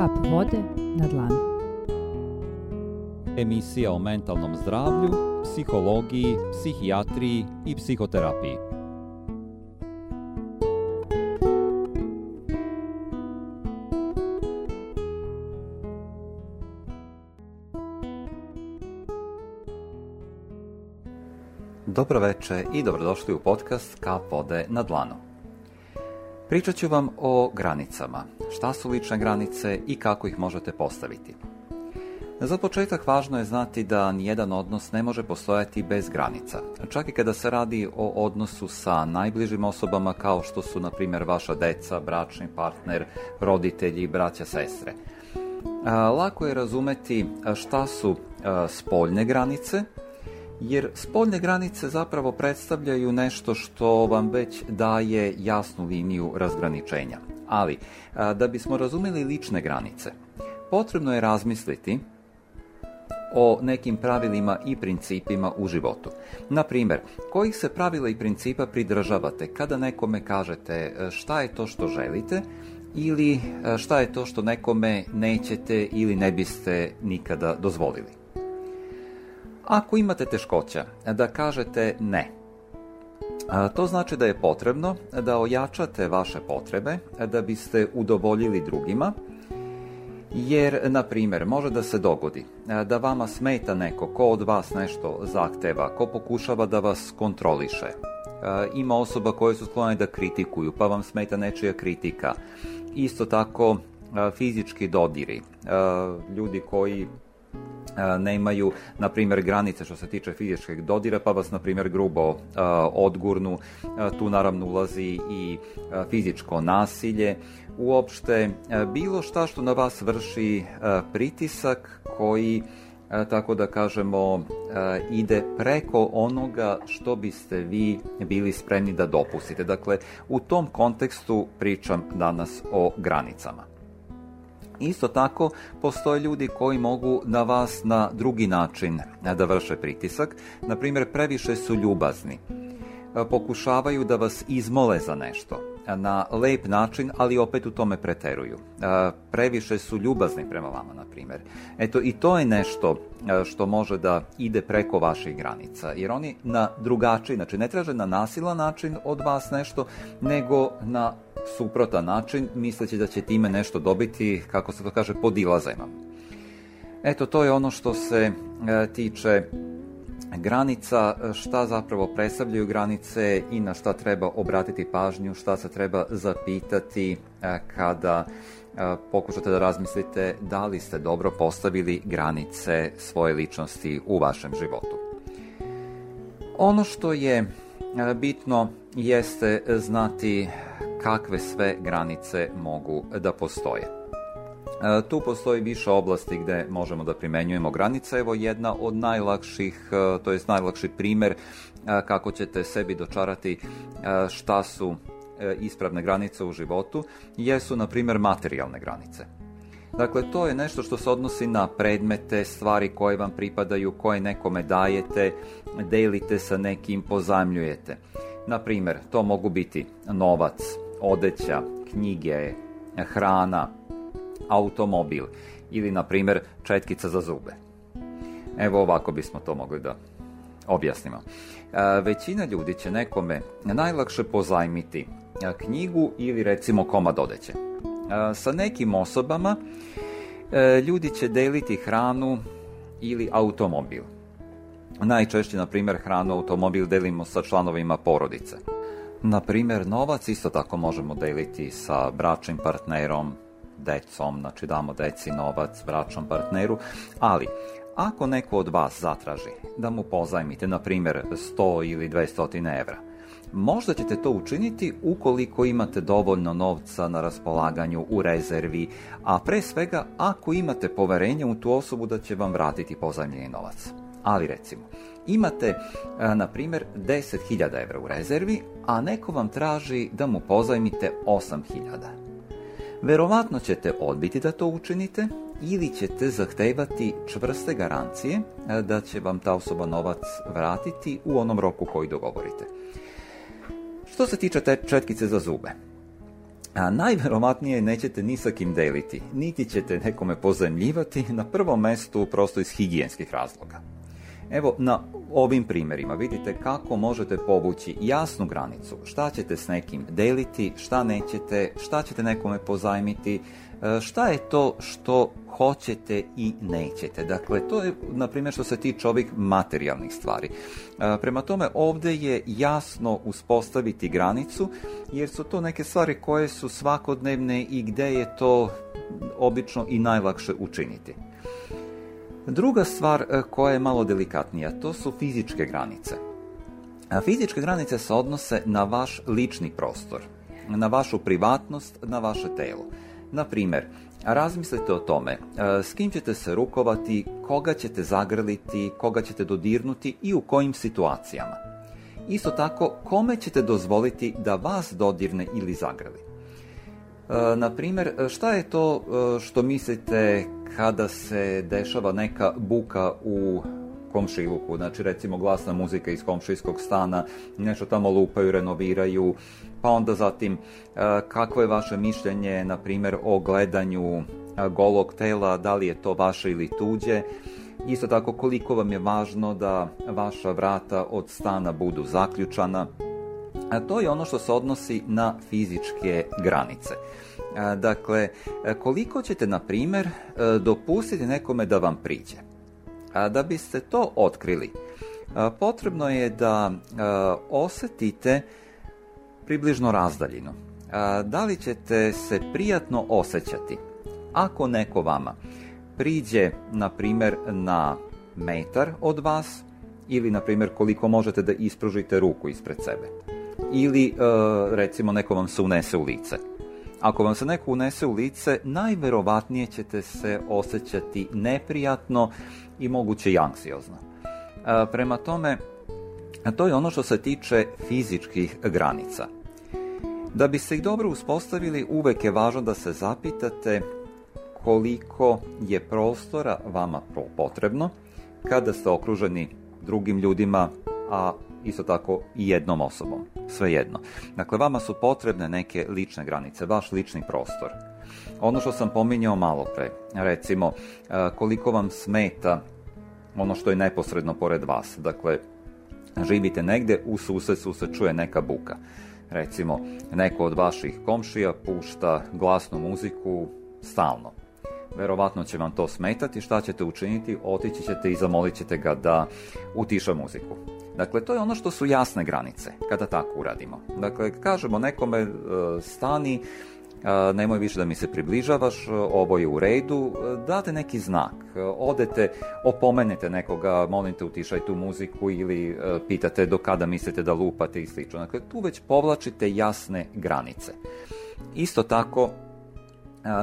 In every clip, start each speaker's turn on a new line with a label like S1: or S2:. S1: Kap vode na dlanu. Emisija o mentalnom zdravlju, psihologiji, psihijatriji i psihoterapiji. Dobro veče i dobrodošli u podcast Kap vode na dlanu. Pričat ću vam o granicama, šta su lične granice i kako ih možete postaviti. Za početak važno je znati da nijedan odnos ne može postojati bez granica. Čak i kada se radi o odnosu sa najbližim osobama kao što su, na primjer, vaša deca, bračni partner, roditelji, braća, sestre. Lako je razumeti šta su spoljne granice – jer spoljne granice zapravo predstavljaju nešto što vam već daje jasnu liniju razgraničenja. Ali, e, da bismo razumeli lične granice, potrebno je razmisliti o nekim pravilima i principima u životu. Na primjer, kojih se pravila i principa pridržavate kada nekome kažete e, šta je to što želite ili e, šta je to što nekome nećete ili ne biste nikada dozvolili. Ako imate teškoća da kažete ne, to znači da je potrebno da ojačate vaše potrebe da biste udovoljili drugima, jer, na primjer, može da se dogodi da vama smeta neko ko od vas nešto zahteva, ko pokušava da vas kontroliše. Ima osoba koje su sklone da kritikuju, pa vam smeta nečija kritika. Isto tako fizički dodiri, ljudi koji nemaju, na primjer, granice što se tiče fizičkeg dodira, pa vas, na primjer, grubo odgurnu. Tu, naravno, ulazi i fizičko nasilje. Uopšte, bilo šta što na vas vrši pritisak koji tako da kažemo, ide preko onoga što biste vi bili spremni da dopustite. Dakle, u tom kontekstu pričam danas o granicama. Isto tako, postoje ljudi koji mogu na vas na drugi način e, da vrše pritisak. Naprimjer, previše su ljubazni. E, pokušavaju da vas izmole za nešto e, na lep način, ali opet u tome preteruju. Previše su ljubazni prema vama, na primjer. Eto, i to je nešto što može da ide preko vaših granica, jer oni na drugačiji, znači ne traže na nasilan način od vas nešto, nego na suprotan način, misleći da će time nešto dobiti, kako se to kaže, pod ilazajma. Eto, to je ono što se e, tiče granica, šta zapravo predstavljaju granice i na šta treba obratiti pažnju, šta se treba zapitati e, kada e, pokušate da razmislite da li ste dobro postavili granice svoje ličnosti u vašem životu. Ono što je e, bitno jeste znati kakve sve granice mogu da postoje. E, tu postoji više oblasti gde možemo da primenjujemo granice. Evo jedna od najlakših, e, to jest najlakši primer e, kako ćete sebi dočarati šta su ispravne granice u životu jesu, na primer, materijalne granice. Dakle, to je nešto što se odnosi na predmete, stvari koje vam pripadaju, koje nekome dajete, delite sa nekim, pozajmljujete. Na primer, to mogu biti novac, odeća, knjige, hrana, automobil ili, na primjer, četkica za zube. Evo ovako bismo to mogli da objasnimo. E, većina ljudi će nekome najlakše pozajmiti e, knjigu ili recimo komad odeće. E, sa nekim osobama ljudi će deliti hranu ili automobil. Najčešće, na primjer, hranu automobil delimo sa članovima porodice. Na primjer, novac isto tako možemo deliti sa bračnim partnerom, decom, znači damo deci novac, bračnom partneru, ali ako neko od vas zatraži da mu pozajmite, na primjer, 100 ili 200 evra, Možda ćete to učiniti ukoliko imate dovoljno novca na raspolaganju u rezervi, a pre svega ako imate poverenje u tu osobu da će vam vratiti pozajmljeni novac. Ali recimo, imate, e, na primjer, 10.000 evra u rezervi, a neko vam traži da mu pozajmite 8.000. Verovatno ćete odbiti da to učinite ili ćete zahtevati čvrste garancije e, da će vam ta osoba novac vratiti u onom roku koji dogovorite. Što se tiče te četkice za zube, a najverovatnije nećete ni sa kim deliti, niti ćete nekome pozajmljivati na prvom mestu prosto iz higijenskih razloga. Evo na ovim primjerima vidite kako možete povući jasnu granicu, šta ćete s nekim deliti, šta nećete, šta ćete nekome pozajmiti, e, šta je to što hoćete i nećete. Dakle, to je, na primjer, što se tiče ovih materijalnih stvari. E, prema tome, ovdje je jasno uspostaviti granicu, jer su to neke stvari koje su svakodnevne i gdje je to obično i najlakše učiniti. Druga stvar e, koja je malo delikatnija, to su fizičke granice. Fizičke granice se odnose na vaš lični prostor, na vašu privatnost, na vaše telo. Na primjer, razmislite o tome e, s kim ćete se rukovati, koga ćete zagrliti, koga ćete dodirnuti i u kojim situacijama. Isto tako, kome ćete dozvoliti da vas dodirne ili zagrli. E, na primjer, šta je to što mislite kada se dešava neka buka u komšiluku, znači recimo glasna muzika iz komšijskog stana, nešto tamo lupaju, renoviraju, pa onda zatim e, kako je vaše mišljenje, na primjer, o gledanju e, golog tela, da li je to vaše ili tuđe, Isto tako koliko vam je važno da vaša vrata od stana budu zaključana, a e, to je ono što se odnosi na fizičke granice. Dakle, e, koliko ćete, na primjer, e, dopustiti nekome da vam priđe? Da biste to otkrili, e, potrebno je da osjetite približno razdaljinu. Da li ćete se prijatno osjećati? Ako neko vama priđe, na primjer, na metar od vas, ili, na primjer, koliko možete da ispružite ruku ispred sebe, ili, recimo, neko vam se unese u lice. Ako vam se neko unese u lice, najverovatnije ćete se osjećati neprijatno i moguće i anksiozno. E, prema tome, to je ono što se tiče fizičkih granica. Da bi se ih dobro uspostavili, uvek je važno da se zapitate koliko je prostora vama potrebno kada ste okruženi drugim ljudima, a isto tako i jednom osobom, svejedno. Dakle, vama su potrebne neke lične granice, vaš lični prostor. Ono što sam pominjao malo pre, recimo, e, koliko vam smeta ono što je neposredno pored vas, dakle, živite negde, u susedstvu se čuje neka buka. Recimo, neko od vaših komšija pušta glasnu muziku stalno. Verovatno će vam to smetati, šta ćete učiniti? Otići ćete i zamolit ćete ga da utiša muziku Dakle, to je ono što su jasne granice kada tako uradimo. Dakle, kažemo nekome e, stani, e, nemoj više da mi se približavaš, e, ovo je u redu, date neki znak, odete, opomenete nekoga, molim te utišaj tu muziku ili pitate do kada mislite da lupate i slično. Dakle, tu već povlačite jasne granice. Isto tako,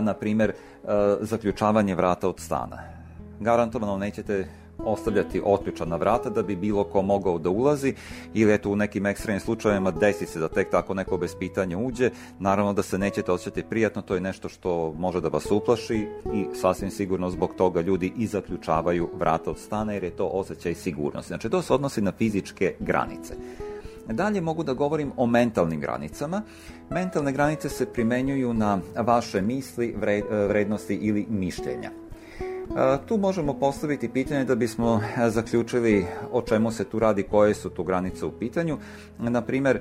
S1: na primer, zaključavanje vrata od stana. Garantovano nećete ostavljati otključana vrata da bi bilo ko mogao da ulazi ili eto u nekim ekstremnim slučajevima desi se da tek tako neko bez pitanja uđe, naravno da se nećete osjećati prijatno, to je nešto što može da vas uplaši i sasvim sigurno zbog toga ljudi i zaključavaju vrata od stana jer je to osjećaj sigurnosti. Znači to se odnosi na fizičke granice. Dalje mogu da govorim o mentalnim granicama. Mentalne granice se primenjuju na vaše misli, vrednosti ili mišljenja. Tu možemo postaviti pitanje da bismo e, zaključili o čemu se tu radi, koje su tu granice u pitanju. Naprimer,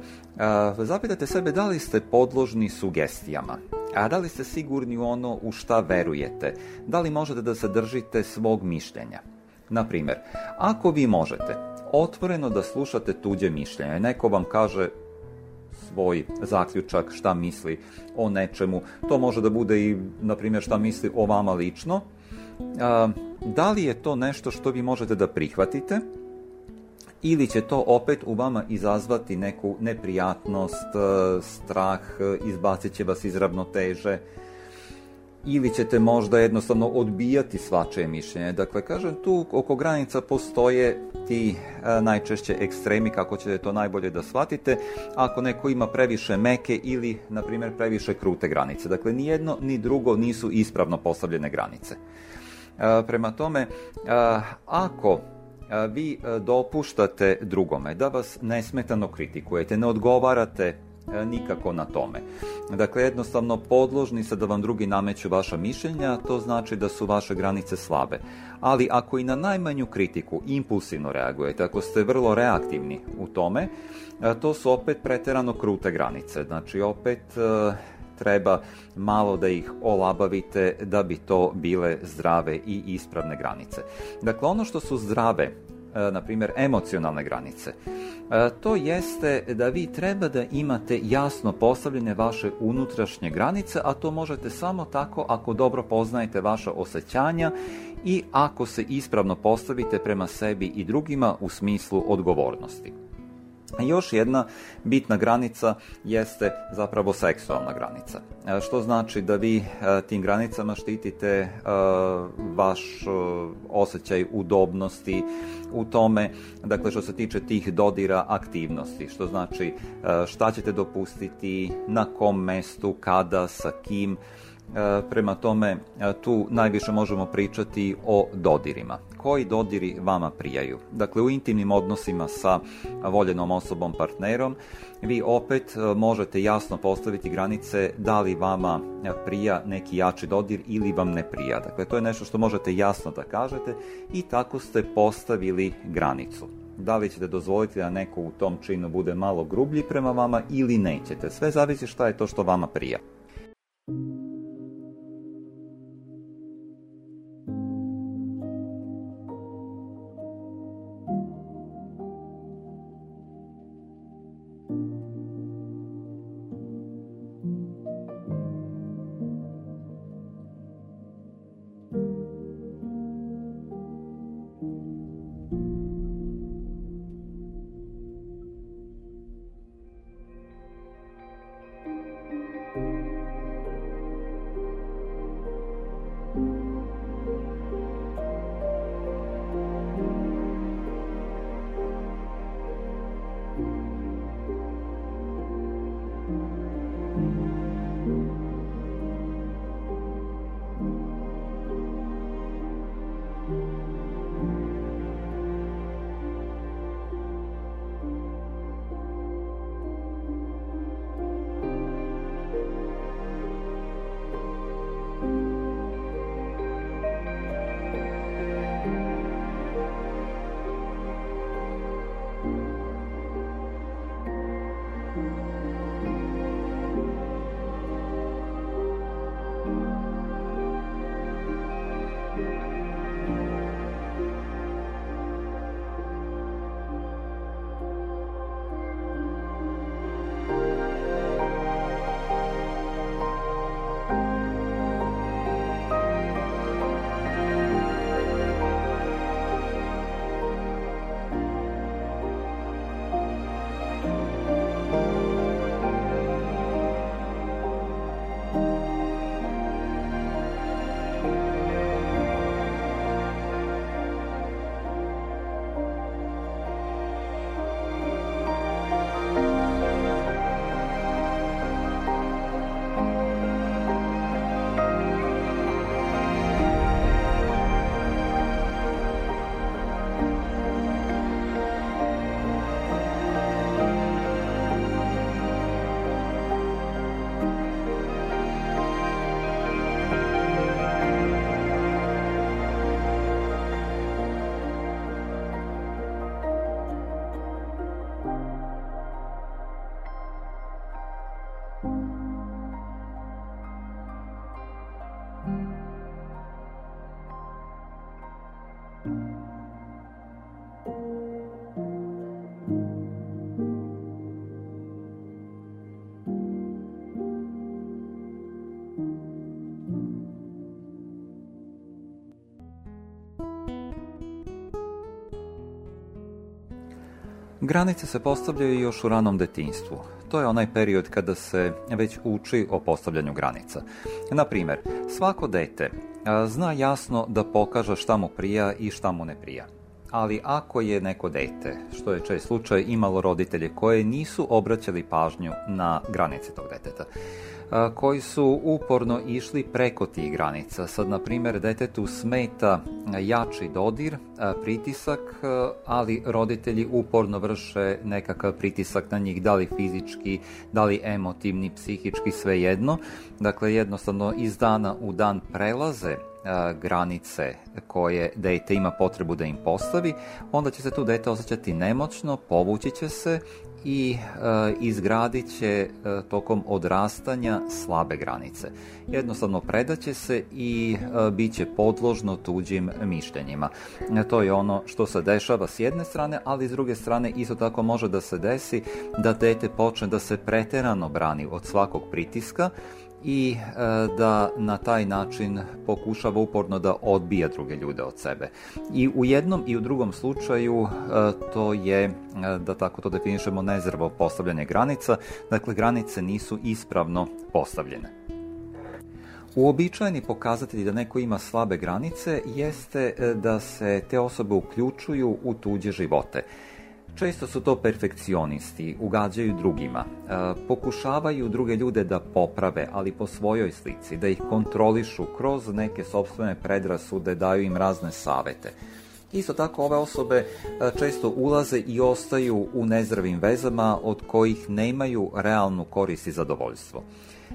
S1: zapitajte sebe da li ste podložni sugestijama. A da li ste sigurni u ono u šta verujete? Da li možete da se držite svog mišljenja? Naprimer, ako vi možete otvoreno da slušate tuđe mišljenje, neko vam kaže svoj zaključak, šta misli o nečemu, to može da bude i, na primjer, šta misli o vama lično, da li je to nešto što vi možete da prihvatite ili će to opet u vama izazvati neku neprijatnost, e, strah, e, izbacit će vas iz ravnoteže ili ćete možda jednostavno odbijati svačije mišljenje. Dakle, kažem, tu oko granica postoje ti e, najčešće ekstremi, kako ćete to najbolje da shvatite, ako neko ima previše meke ili, na primjer, previše krute granice. Dakle, ni jedno ni drugo nisu ispravno postavljene granice. Prema tome, ako vi dopuštate drugome da vas nesmetano kritikujete, ne odgovarate nikako na tome. Dakle, jednostavno podložni ste da vam drugi nameću vaša mišljenja, to znači da su vaše granice slabe. Ali ako i na najmanju kritiku impulsivno reagujete, ako ste vrlo reaktivni u tome, to su opet preterano krute granice. Znači, opet treba malo da ih olabavite da bi to bile zdrave i ispravne granice. Dakle, ono što su zdrave e, na primjer emocionalne granice. E, to jeste da vi treba da imate jasno postavljene vaše unutrašnje granice, a to možete samo tako ako dobro poznajete vaša osjećanja i ako se ispravno postavite prema sebi i drugima u smislu odgovornosti. Još jedna bitna granica jeste zapravo seksualna granica, e, što znači da vi e, tim granicama štitite e, vaš osjećaj udobnosti u tome, dakle što se tiče tih dodira aktivnosti, što znači šta ćete dopustiti, na kom mestu, kada, sa kim, E, prema tome, e, tu najviše možemo pričati o dodirima. Koji dodiri vama prijaju? Dakle, u intimnim odnosima sa voljenom osobom, partnerom, vi opet e, možete jasno postaviti granice da li vama prija neki jači dodir ili vam ne prija. Dakle, to je nešto što možete jasno da kažete i tako ste postavili granicu da li ćete dozvoliti da neko u tom činu bude malo grublji prema vama ili nećete. Sve zavisi šta je to što vama prija. Granice se postavljaju još u ranom detinstvu. To je onaj period kada se već uči o postavljanju granica. Na primjer, svako dete zna jasno da pokaže šta mu prija i šta mu ne prija. Ali ako je neko dete, što je čest slučaj, imalo roditelje koje nisu obraćali pažnju na granice tog deteta, koji su uporno išli preko tih granica. Sad, na primjer, detetu smeta jači dodir, pritisak, ali roditelji uporno vrše nekakav pritisak na njih, da li fizički, da li emotivni, psihički, svejedno. Dakle, jednostavno iz dana u dan prelaze granice koje dete ima potrebu da im postavi, onda će se tu dete osjećati nemoćno, povući će se i e, izgradit će e, tokom odrastanja slabe granice. Jednostavno predaće se i e, bit će podložno tuđim mišljenjima. To je ono što se dešava s jedne strane, ali s druge strane isto tako može da se desi da dete počne da se preterano brani od svakog pritiska i e, da na taj način pokušava uporno da odbija druge ljude od sebe. I u jednom i u drugom slučaju e, to je, e, da tako to definišemo, nezrvo postavljanje granica, dakle granice nisu ispravno postavljene. Uobičajeni pokazatelji da neko ima slabe granice jeste da se te osobe uključuju u tuđe živote. Često su to perfekcionisti, ugađaju drugima, e, pokušavaju druge ljude da poprave, ali po svojoj slici, da ih kontrolišu kroz neke sobstvene predrasude, daju im razne savete. Isto tako ove osobe e, često ulaze i ostaju u nezdravim vezama od kojih nemaju realnu korist i zadovoljstvo. E,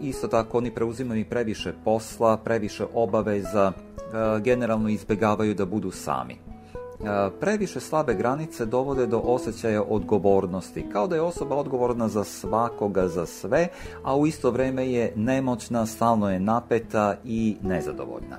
S1: isto tako oni preuzimaju i previše posla, previše obaveza, generalno izbegavaju da budu sami previše slabe granice dovode do osjećaja odgovornosti, kao da je osoba odgovorna za svakoga, za sve, a u isto vreme je nemoćna, stalno je napeta i nezadovoljna.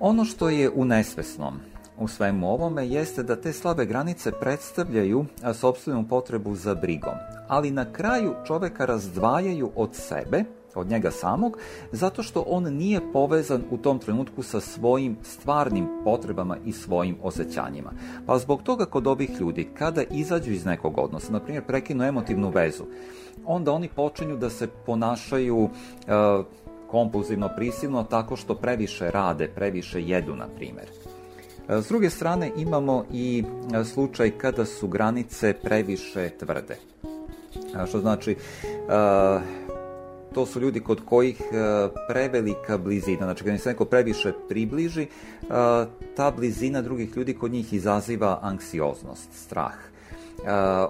S1: Ono što je u nesvesnom u svemu ovome jeste da te slabe granice predstavljaju sobstvenu potrebu za brigom, ali na kraju čoveka razdvajaju od sebe – od njega samog, zato što on nije povezan u tom trenutku sa svojim stvarnim potrebama i svojim osjećanjima. Pa zbog toga kod ovih ljudi, kada izađu iz nekog odnosa, na primjer prekinu emotivnu vezu, onda oni počinju da se ponašaju e, kompulzivno prisilno tako što previše rade, previše jedu, na primjer. E, s druge strane imamo i e, slučaj kada su granice previše tvrde. E, što znači, to su ljudi kod kojih e, prevelika blizina, znači kada se neko previše približi, e, ta blizina drugih ljudi kod njih izaziva anksioznost, strah. E,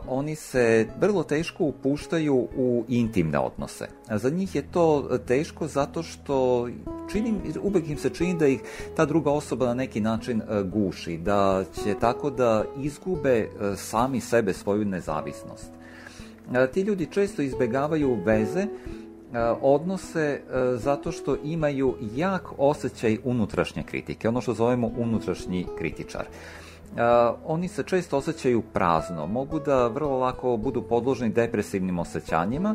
S1: oni se vrlo teško upuštaju u intimne odnose. Za njih je to teško zato što čini, uvek im se čini da ih ta druga osoba na neki način guši, da će tako da izgube sami sebe svoju nezavisnost. Ti ljudi često izbegavaju veze E, odnose e, zato što imaju jak osjećaj unutrašnje kritike, ono što zovemo unutrašnji kritičar. E, oni se često osjećaju prazno, mogu da vrlo lako budu podložni depresivnim osjećanjima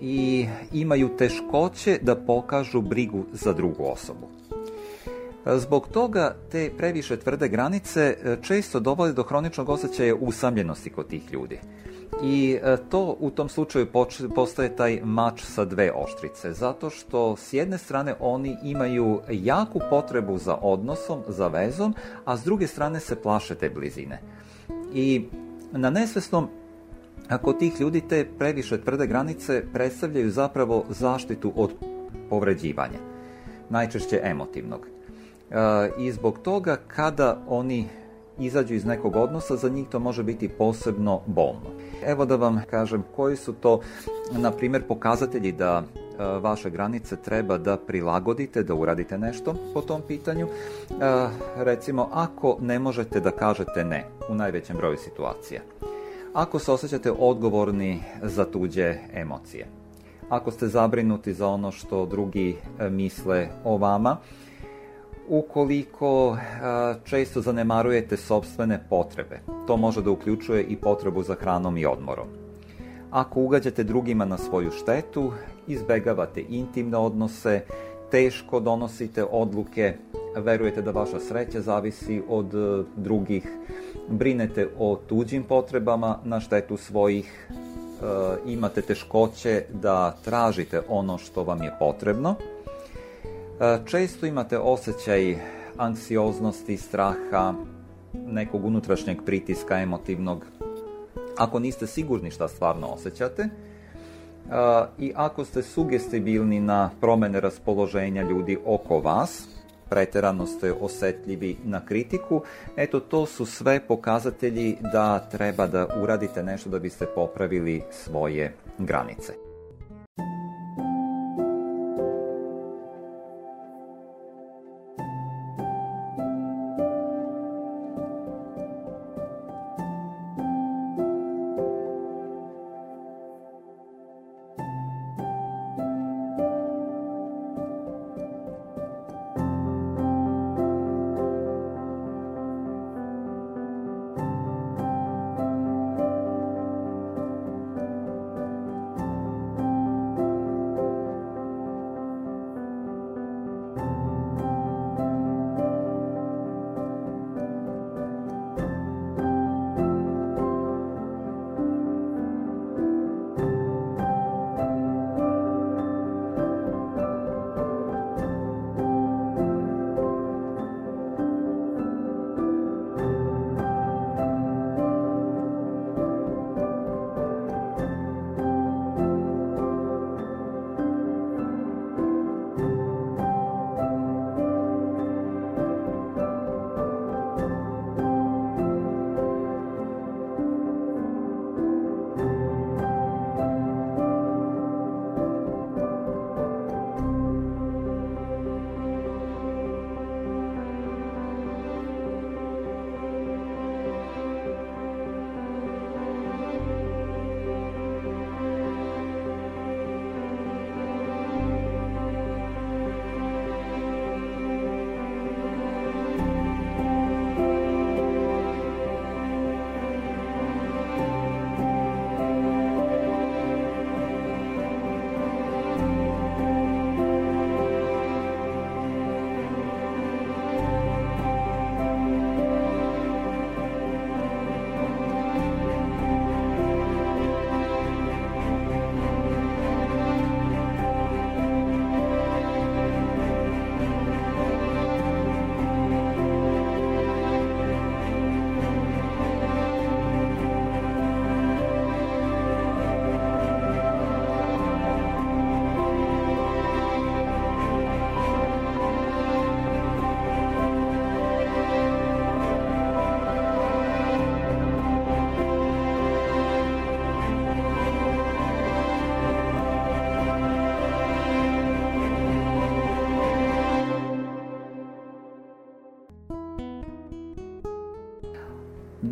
S1: i imaju teškoće da pokažu brigu za drugu osobu. Zbog toga te previše tvrde granice često dovode do hroničnog osjećaja usamljenosti kod tih ljudi. Uh, I e, to u tom slučaju postaje taj mač sa dve oštrice, zato što s jedne strane oni imaju jaku potrebu za odnosom, za vezom, a s druge strane se plaše te blizine. I na nesvesnom ako tih ljudi te previše tvrde granice predstavljaju zapravo zaštitu od povređivanja, najčešće emotivnog. E, I zbog toga kada oni izađu iz nekog odnosa, za njih to može biti posebno bolno. Evo da vam kažem koji su to, na primjer, pokazatelji da e, vaše granice treba da prilagodite, da uradite nešto po tom pitanju. E, recimo, ako ne možete da kažete ne u najvećem broju situacija, ako se osjećate odgovorni za tuđe emocije, ako ste zabrinuti za ono što drugi e, misle o vama, ukoliko često zanemarujete sobstvene potrebe. To može da uključuje i potrebu za hranom i odmorom. Ako ugađate drugima na svoju štetu, izbegavate intimne odnose, teško donosite odluke, verujete da vaša sreća zavisi od e, drugih, brinete o tuđim potrebama na štetu svojih, e, imate teškoće da tražite ono što vam je potrebno, E, često imate osjećaj anksioznosti, straha, nekog unutrašnjeg pritiska emotivnog, ako niste sigurni šta stvarno osjećate e, i ako ste sugestibilni na promene raspoloženja ljudi oko vas, preterano ste osetljivi na kritiku, eto to su sve pokazatelji da treba da uradite nešto da biste popravili svoje granice.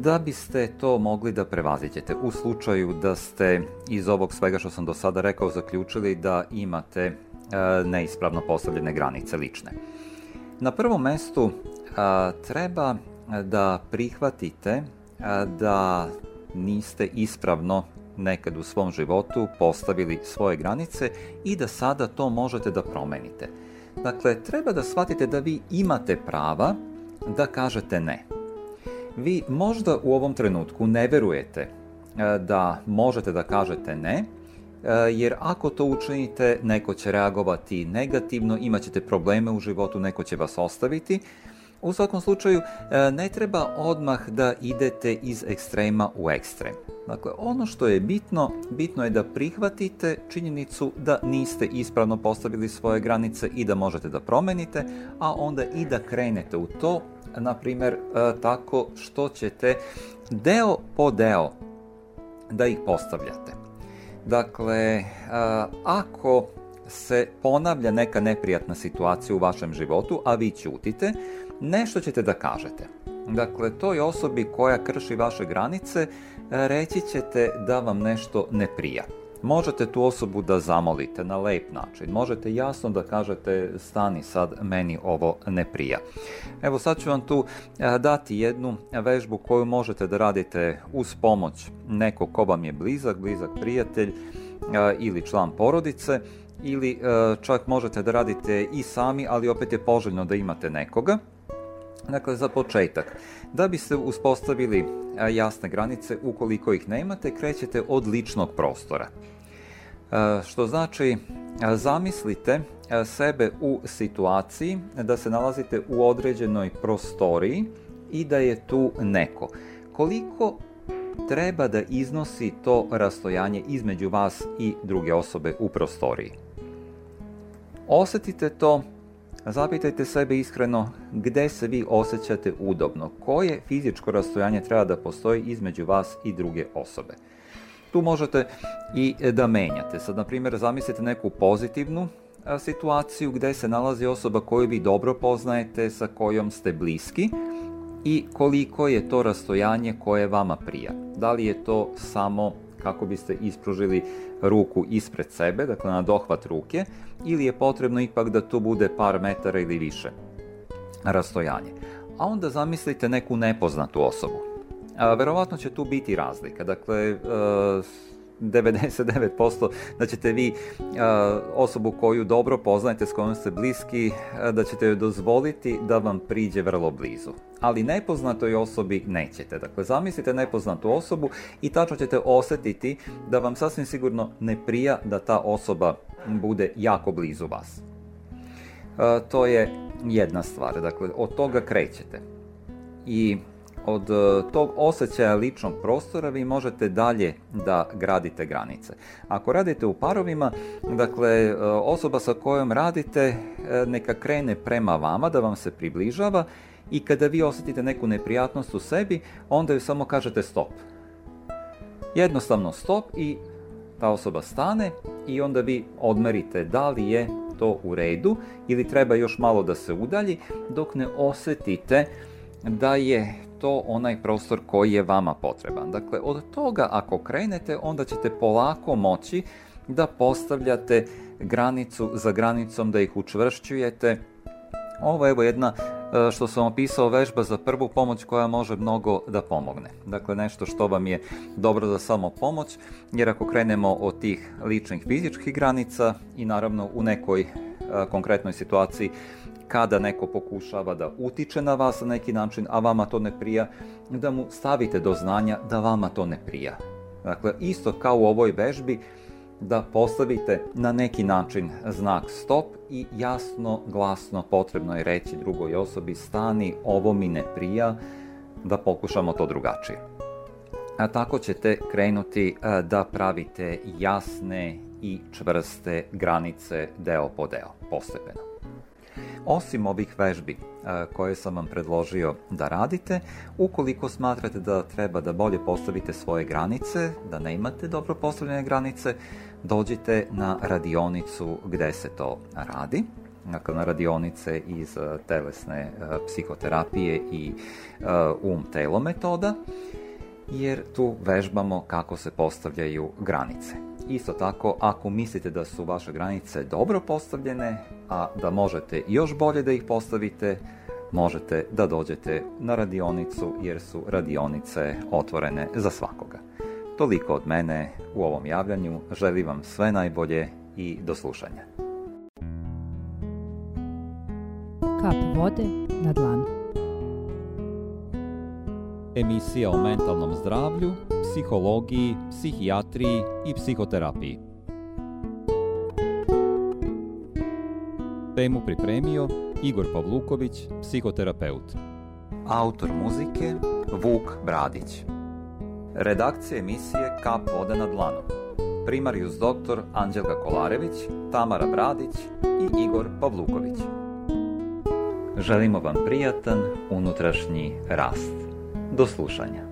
S1: da biste to mogli da prevaziđete u slučaju da ste iz ovog svega što sam do sada rekao zaključili da imate e, neispravno postavljene granice lične. Na prvom mestu a, e, treba da prihvatite a, e, da niste ispravno nekad u svom životu postavili svoje granice i da sada to možete da promenite. Dakle, treba da shvatite da vi imate prava da kažete ne. Vi možda u ovom trenutku ne verujete e, da možete da kažete ne, e, jer ako to učinite, neko će reagovati negativno, imaćete probleme u životu, neko će vas ostaviti. U svakom slučaju, e, ne treba odmah da idete iz ekstrema u ekstrem. Dakle, ono što je bitno, bitno je da prihvatite činjenicu da niste ispravno postavili svoje granice i da možete da promenite, a onda i da krenete u to na primjer, e, tako što ćete deo po deo da ih postavljate. Dakle, e, ako se ponavlja neka neprijatna situacija u vašem životu, a vi ćutite, nešto ćete da kažete. Dakle, toj osobi koja krši vaše granice, reći ćete da vam nešto ne prija. Možete tu osobu da zamolite na lep način, možete jasno da kažete stani sad, meni ovo ne prija. Evo sad ću vam tu e, dati jednu vežbu koju možete da radite uz pomoć nekog ko vam je blizak, blizak prijatelj e, ili član porodice ili e, čak možete da radite i sami, ali opet je poželjno da imate nekoga. Dakle, za početak, da biste uspostavili jasne granice, ukoliko ih nemate, krećete od ličnog prostora. E, što znači e, zamislite e, sebe u situaciji da se nalazite u određenoj prostoriji i da je tu neko. Koliko treba da iznosi to rastojanje između vas i druge osobe u prostoriji? Osetite to, zapitajte sebe iskreno gde se vi osjećate udobno, koje fizičko rastojanje treba da postoji između vas i druge osobe tu možete i da menjate. Sad, na primjer, zamislite neku pozitivnu situaciju gde se nalazi osoba koju vi dobro poznajete, sa kojom ste bliski i koliko je to rastojanje koje vama prija. Da li je to samo kako biste ispružili ruku ispred sebe, dakle na dohvat ruke, ili je potrebno ipak da to bude par metara ili više rastojanje. A onda zamislite neku nepoznatu osobu A, verovatno će tu biti razlika. Dakle, 99% da ćete vi osobu koju dobro poznajete, s kojom ste bliski, da ćete joj dozvoliti da vam priđe vrlo blizu. Ali nepoznatoj osobi nećete. Dakle, zamislite nepoznatu osobu i tačno ćete osetiti da vam sasvim sigurno ne prija da ta osoba bude jako blizu vas. To je jedna stvar. Dakle, od toga krećete. I od e, tog osjećaja ličnog prostora vi možete dalje da gradite granice. Ako radite u parovima, dakle e, osoba sa kojom radite e, neka krene prema vama da vam se približava i kada vi osjetite neku neprijatnost u sebi, onda ju samo kažete stop. Jednostavno stop i ta osoba stane i onda vi odmerite da li je to u redu ili treba još malo da se udalji dok ne osetite da je to onaj prostor koji je vama potreban. Dakle, od toga ako krenete, onda ćete polako moći da postavljate granicu za granicom, da ih učvršćujete. Ovo je evo jedna e, što sam opisao vežba za prvu pomoć koja može mnogo da pomogne. Dakle, nešto što vam je dobro za samo pomoć, jer ako krenemo od tih ličnih fizičkih granica i naravno u nekoj e, konkretnoj situaciji kada neko pokušava da utiče na vas na neki način, a vama to ne prija, da mu stavite do znanja da vama to ne prija. Dakle, isto kao u ovoj vežbi, da postavite na neki način znak stop i jasno, glasno potrebno je reći drugoj osobi stani, ovo mi ne prija, da pokušamo to drugačije. A tako ćete krenuti e, da pravite jasne i čvrste granice deo po deo, postepeno. Osim ovih vežbi e, koje sam vam predložio da radite, ukoliko smatrate da treba da bolje postavite svoje granice, da ne imate dobro postavljene granice, dođite na radionicu gde se to radi dakle, na radionice iz e, telesne e, psihoterapije i um-telo metoda, jer tu vežbamo kako se postavljaju granice. Isto tako, ako mislite da su vaše granice dobro postavljene, a da možete još bolje da ih postavite, možete da dođete na radionicu jer su radionice otvorene za svakoga. Toliko od mene u ovom javljanju, želim vam sve najbolje i do slušanja. Kap vode na dlanu emisija o mentalnom zdravlju, psihologiji, psihijatriji i psihoterapiji. Temu pripremio Igor Pavluković, psihoterapeut. Autor muzike Vuk Bradić. Redakcija emisije Kap vode na dlanu. Primarius doktor Anđelka Kolarević, Tamara Bradić i Igor Pavluković. Želimo vam prijatan unutrašnji rast. до слушання.